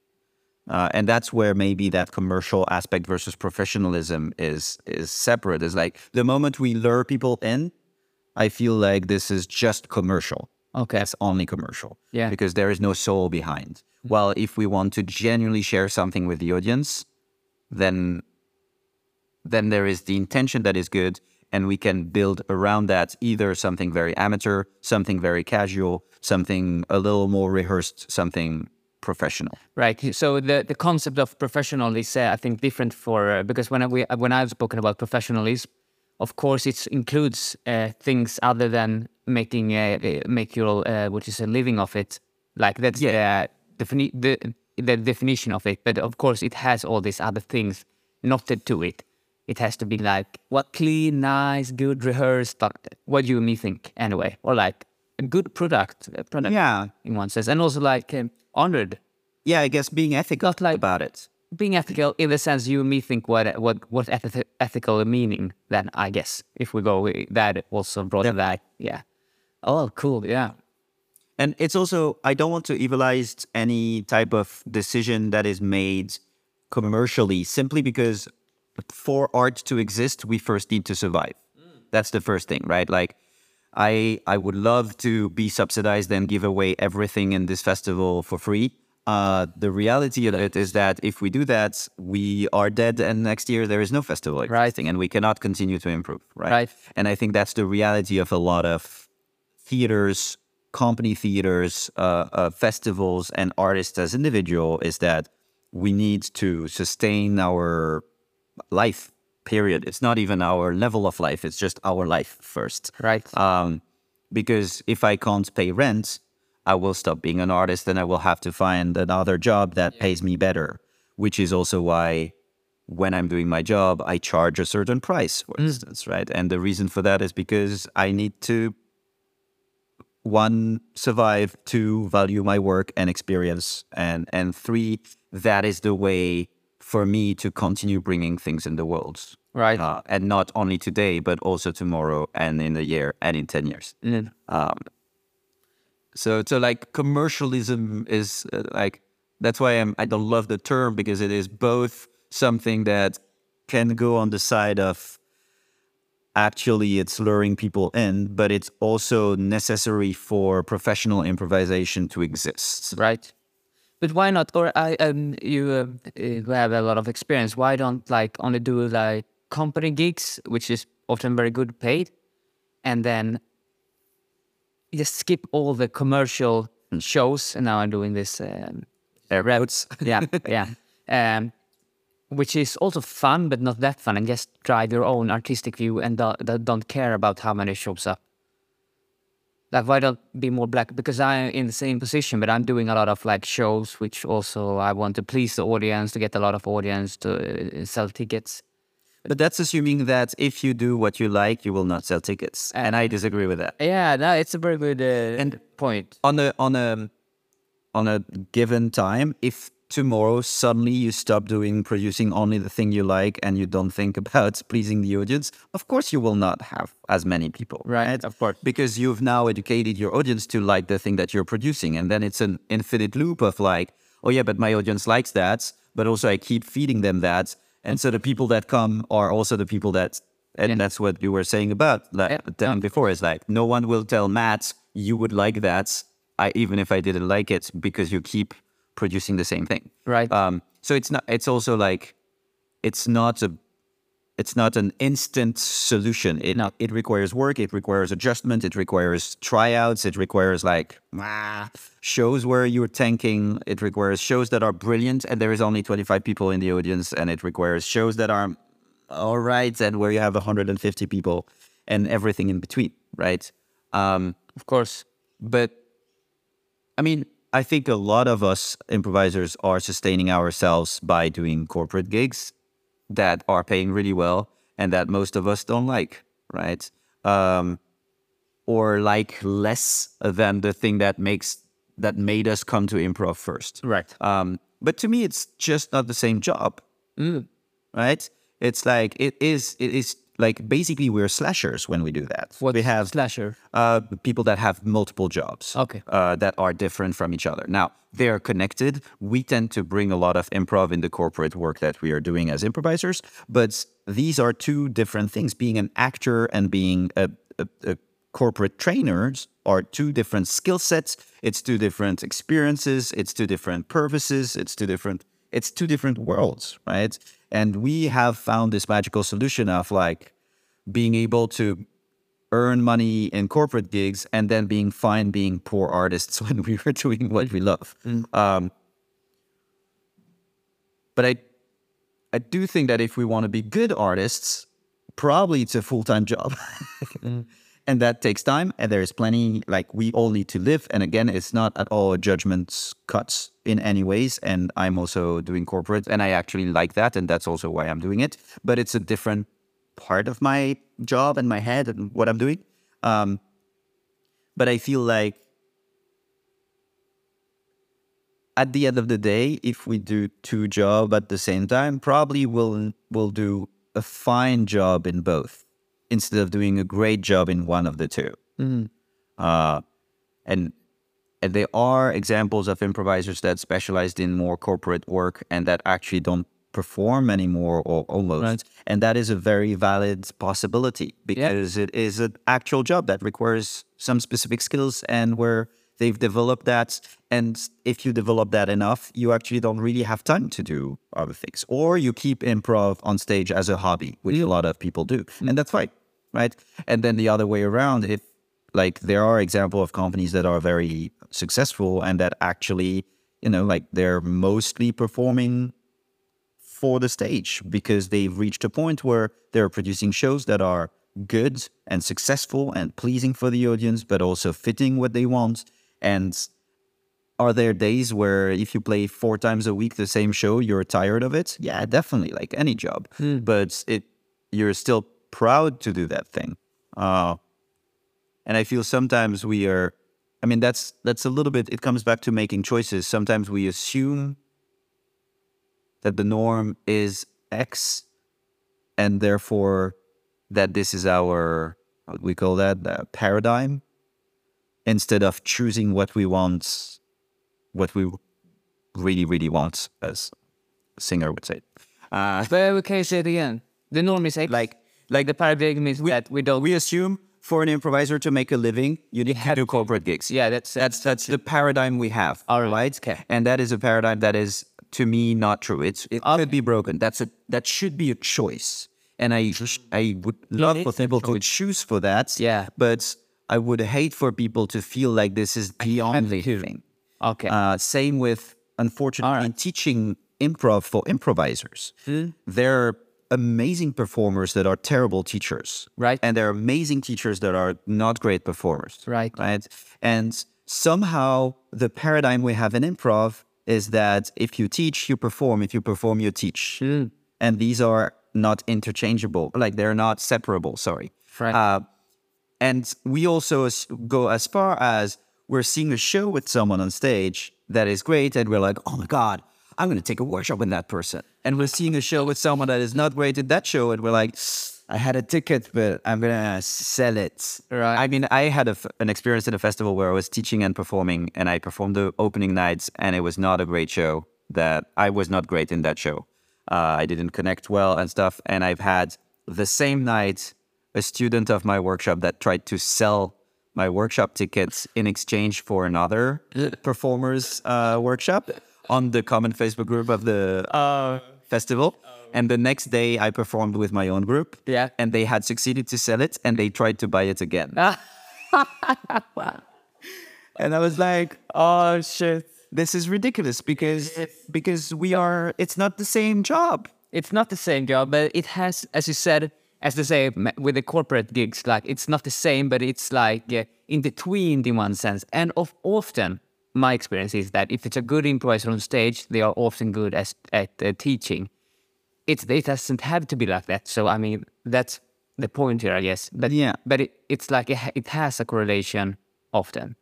Uh, and that's where maybe that commercial aspect versus professionalism is is separate. Is like the moment we lure people in, I feel like this is just commercial. Okay. It's only commercial. Yeah. Because there is no soul behind. Mm-hmm. Well, if we want to genuinely share something with the audience, then then there is the intention that is good and we can build around that either something very amateur, something very casual, something a little more rehearsed, something professional. Right. So the, the concept of professional is, uh, I think, different for uh, because when I, we when I've spoken about professionalism, of course, it includes uh, things other than making uh, uh, make your uh, what is a living of it. Like that's Yeah. the, defini- the the definition of it. But of course, it has all these other things knotted to it. It has to be like what clean, nice, good, rehearsed. What do you me think anyway, or like a good product, a product Yeah. in one sense, and also like um, honored Yeah, I guess being ethical Not like- about it. being ethical in the sense you and me think what what what ethi- ethical meaning then I guess if we go with that also brought that yeah oh cool yeah And it's also, I don't want to evilize any type of decision that is made commercially simply because for art to exist, we first need to survive. That's the first thing, right? Like, I I would love to be subsidized and give away everything in this festival for free. Uh, the reality of it is that if we do that, we are dead, and next year there is no festival existing, and we cannot continue to improve, right? Right. And I think that's the reality of a lot of theaters, company theaters, uh, uh, festivals, and artists as individual is that we need to sustain our life. Period. It's not even our level of life. It's just our life first. Right. Um, because if I can't pay rent, I will stop being an artist and I will have to find another job that pays me better. Which is also why when I'm doing my job, I charge a certain price, for instance, right? And the reason for that is because I need to one survive, two value my work and experience, and and three that is the way for me to continue bringing things in the world. Right. uh, and not only today, but also tomorrow and in a year and in ten years. Mm. Um, so, so like commercialism is uh, like that's why I'm, I don't love the term because it is both something that can go on the side of actually it's luring people in, but it's also necessary for professional improvisation to exist. right? But why not? Or I um you um, uh, have a lot of experience. Why don't like only do like company gigs, which is often very good paid, and then just skip all the commercial shows. And now I'm doing this um, Air quotes. yeah, yeah. Um, which is also fun, but not that fun, and just drive your own artistic view and do- don't care about how many shows up. Like, why don't be more black? Because I'm in the same position, but I'm doing a lot of like shows, which also I want to please the audience, to get a lot of audience to uh, sell tickets. But that's assuming that if you do what you like, you will not sell tickets, and I disagree with that. Yeah, no, it's a very good uh, And- point. on a on a on a given time if tomorrow suddenly you stop doing producing only the thing you like and you don't think about pleasing the audience of course you will not have as many people Right, of course. because you've now educated your audience to like the thing that you're producing and then it's an infinite loop of like oh yeah but my audience likes that but also i keep feeding them that and so the people that come are also the people that and Yeah. that's what you were saying about like Yeah, the time before is like no one will tell Matt you would like that I even if I didn't like it because you keep producing the same thing. Right. Um so it's not it's also like it's not a it's not an instant solution. It No. it requires work, it requires adjustment, it requires tryouts, it requires like ah, shows where you're tanking, it requires shows that are brilliant and there is only 25 people in the audience and it requires shows that are all right and where you have 150 people and everything in between, right? Um Of course. but I mean, I think a lot of us improvisers are sustaining ourselves by doing corporate gigs that are paying really well and that most of us don't like, right? Um, or like less than the thing that makes that made us come to improv first. Right. Um, but to me, it's just not the same job, right? It's like it is. It is like basically we're slashers when we do that. What we have slasher? uh, people that have multiple jobs. Okay. Uh, that are different from each other. Now, they are connected. We tend to bring a lot of improv in the corporate work that we are doing as improvisers, but these are two different things. Being an actor and being a, a, a corporate trainers are two different skill sets. It's two different experiences. It's two different purposes. It's two different. It's two different worlds, right? And we have found this magical solution of like being able to earn money in corporate gigs and then being fine being poor artists when we were doing what we love. Um, but I, I do think that if we want to be good artists, probably it's a full time job, and that takes time. And there is plenty. Like we all need to live. And again, it's not at all a judgment cuts in any ways. And I'm also doing corporate, and I actually like that, and that's also why I'm doing it. But it's a different part of my job and my head and what I'm doing. Um, but I feel like at the end of the day, if we do two jobs at the same time, probably we'll we'll do a fine job in both instead of doing a great job in one of the 2 Uh, and and there are examples of improvisers that specialized in more corporate work and that actually don't perform anymore or almost. Right. and that is a very valid possibility because it is an actual job that requires some specific skills and where they've developed that and if you develop that enough you actually don't really have time to do other things. Or you keep improv on stage as a hobby which a lot of people do hmm. and that's fine right? And then the other way around if like there are example of companies that are very successful and that actually you know like they're mostly performing for the stage because they've reached a point where they're producing shows that are good and successful and pleasing for the audience, but also fitting what they want. And are there days where if you play four times a week the same show, you're tired of it? Yeah, definitely, like any job. But it you're still proud to do that thing. Uh, and I feel sometimes we are I mean that's that's a little bit it comes back to making choices. Sometimes we assume that the norm is X and therefore that this is our what we call that uh, paradigm instead of choosing what we want, what we really really want, as singer would say. Uh, But we can say it again. The norm is like, like the paradigm is that we don't. we assume for an improviser to make a living, you need to do corporate gigs. yeah, that's That's that's the paradigm we have. All right. right? Okay. And that is a paradigm that is to me not true. It's it could be broken. That's a that should be a choice. And I I would love for people to choose for that. Yeah. But I would hate for people to feel like this is the only thing. okay. Uh, same with unfortunately right. teaching improv for improvisers. There are amazing performers that are terrible teachers. Right. And there are amazing teachers that are not great performers. Right. Right. And somehow the paradigm we have in improv is that if you teach, you perform. If you perform, you teach. And these are not interchangeable. Like they're not separable. Sorry. Right. Uh, and we also go as far as we're seeing a show with someone on stage that is great, and we're like, oh my God, I'm going to take a workshop with that person. And we're seeing a show with someone that is not great at that show, and we're like, I had a ticket, but I'm going to sell it. Right. I mean, I had a f an experience at a festival where I was teaching and performing, and I performed the opening nights, and it was not a great show. That I was not great in that show. Uh, I didn't connect well and stuff. And I've had the same night a student of my workshop that tried to sell my workshop tickets in exchange for another performer's uh, workshop on the common Facebook group of the uh, festival. And the next day, I performed with my own group. Yeah. And they had succeeded to sell it, and they tried to buy it again. and I was like, oh shit. "This is ridiculous because because we are. It's not the same job." It's not the same job, but it has, as you said, as they say with the corporate gigs, like it's not the same, but it's like uh, in between in one sense. And of often, my experience is that if it's a good improviser on stage, they are often good as, at uh, teaching. It's, it doesn't have to be like that. So I mean, that's the point here, I guess. But Yeah. but it, it's like it, it has a correlation often.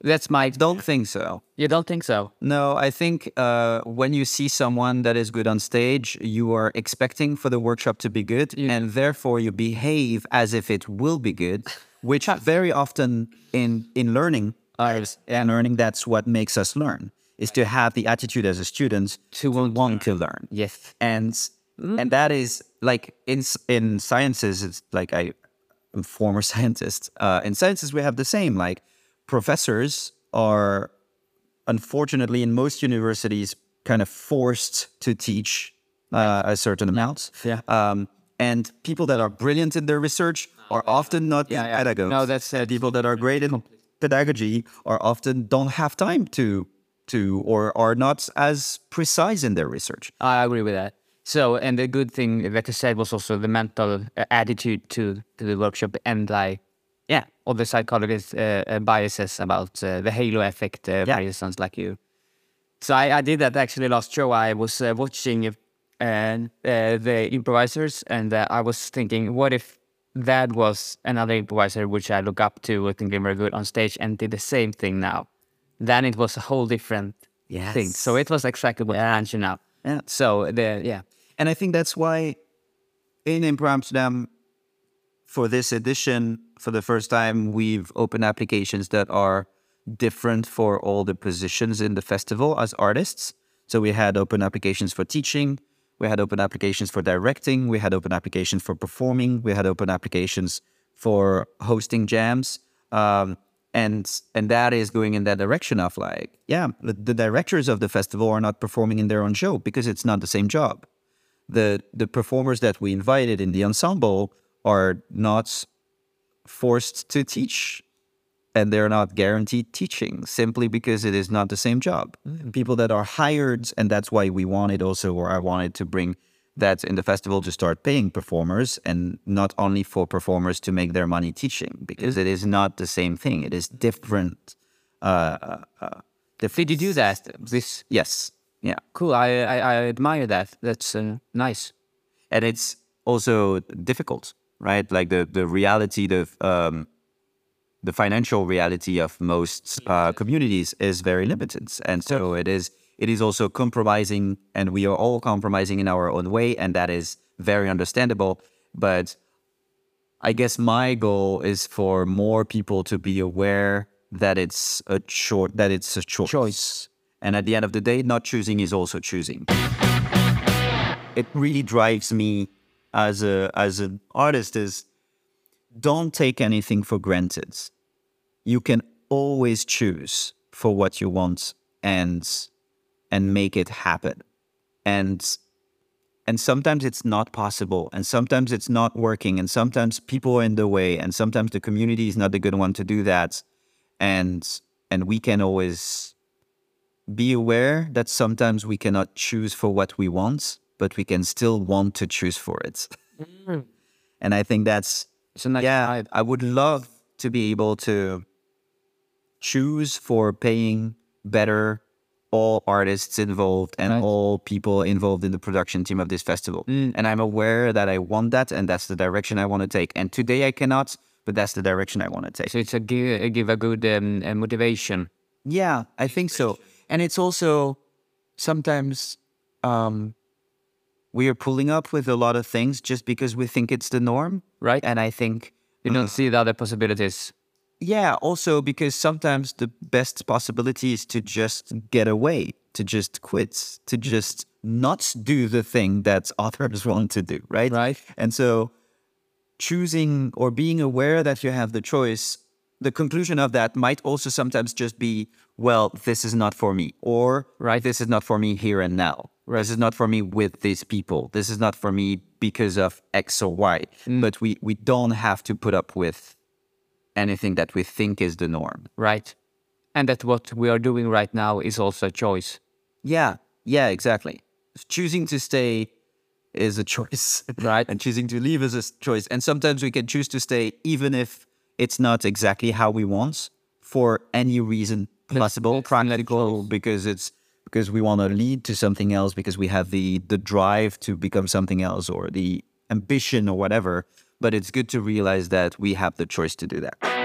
That's my. Don't think so. You don't think so? No, I think uh, when you see someone that is good on stage, you are expecting for the workshop to be good, and therefore you behave as if it will be good, which very often in in learning, and learning that's what makes us learn is to have the attitude as a student to want to learn. Yes. and and that is like in in sciences it's like I, I'm a former scientist. Uh, in sciences we have the same. Like professors are unfortunately in most universities kind of forced to teach uh, a certain amount. Yeah. Um, and people that are brilliant in their research are often not Yeah, yeah. pedagogues. No, that's, uh, people that are great in pedagogy are often don't have time to to or are not as precise in their research. I agree with that. So, and the good thing that you said was also the mental uh, attitude to, to the workshop and like, yeah, all the psychologist uh, uh, biases about uh, the halo effect, uh, Yeah. for instance, like you. So I, I did that actually last show. I was uh, watching uh, uh, the improvisers and uh, I was thinking, what if that was another improviser which I look up to, I think they're very good on stage and did the same thing now? Then it was a whole different thing. So it was exactly what yeah. I mentioned now. Yeah. So the yeah. And I think that's why in Impro Amsterdam, for this edition, for the first time, we've opened applications that are different for all the positions in the festival as artists. So we had open applications for teaching, we had open applications for directing, we had open applications for performing, we had open applications for hosting jams. Um, and and that is going in that direction of like, yeah, the, the directors of the festival are not performing in their own show because it's not the same job the the performers that we invited in the ensemble are not forced to teach and they're not guaranteed teaching simply because it is not the same job people that are hired and that's why we wanted also or i wanted to bring that in the festival to start paying performers and not only for performers to make their money teaching because it is not the same thing it is different uh, uh, uh, Did you do that? This yes yeah cool. I I, I admire that. That's uh, nice. and it's also difficult, right? Like the the reality, the um, the financial reality of most uh, communities is very limited, and so it is it is also compromising, and we are all compromising in our own way, and that is very understandable. But I guess my goal is for more people to be aware that it's a choice. That it's a choice. Choice. And at the end of the day, not choosing is also choosing. It really drives me as a as an artist is don't take anything for granted. You can always choose for what you want and and make it happen. And and sometimes it's not possible and sometimes it's not working and sometimes people are in the way and sometimes the community is not the good one to do that. And and we can always be aware that sometimes we cannot choose for what we want, but we can still want to choose for it. and I think that's a nice yeah, vibe. I would love to be able to choose for paying better all artists involved and Right. all people involved in the production team of this festival. And I'm aware that I want that and that's the direction I want to take. And today I cannot, but that's the direction I want to take. So it's a give, a give a good um, uh, motivation. Yeah, I think so. And it's also sometimes um, we are pulling up with a lot of things just because we think it's the norm. Right. And I think, You don't mm-hmm. see the other possibilities. yeah, also because sometimes the best possibility is to just get away, to just quit, to just not do the thing that others want to do, right? Right. And so choosing or being aware that you have the choice, the conclusion of that might also sometimes just be, well, this is not for me, or Right. this is not for me here and now. This is not for me with these people. This is not for me because of X or Y. Mm. But we, we don't have to put up with anything that we think is the norm. Right. And that what we are doing right now is also a choice. Yeah, yeah, exactly. Choosing to stay is a choice. Right. and choosing to leave is a choice. And sometimes we can choose to stay even if it's not exactly how we want for any reason possible, practical, because it's because we want to lead to something else, because we have the the drive to become something else or the ambition or whatever. But it's good to realize that we have the choice to do that.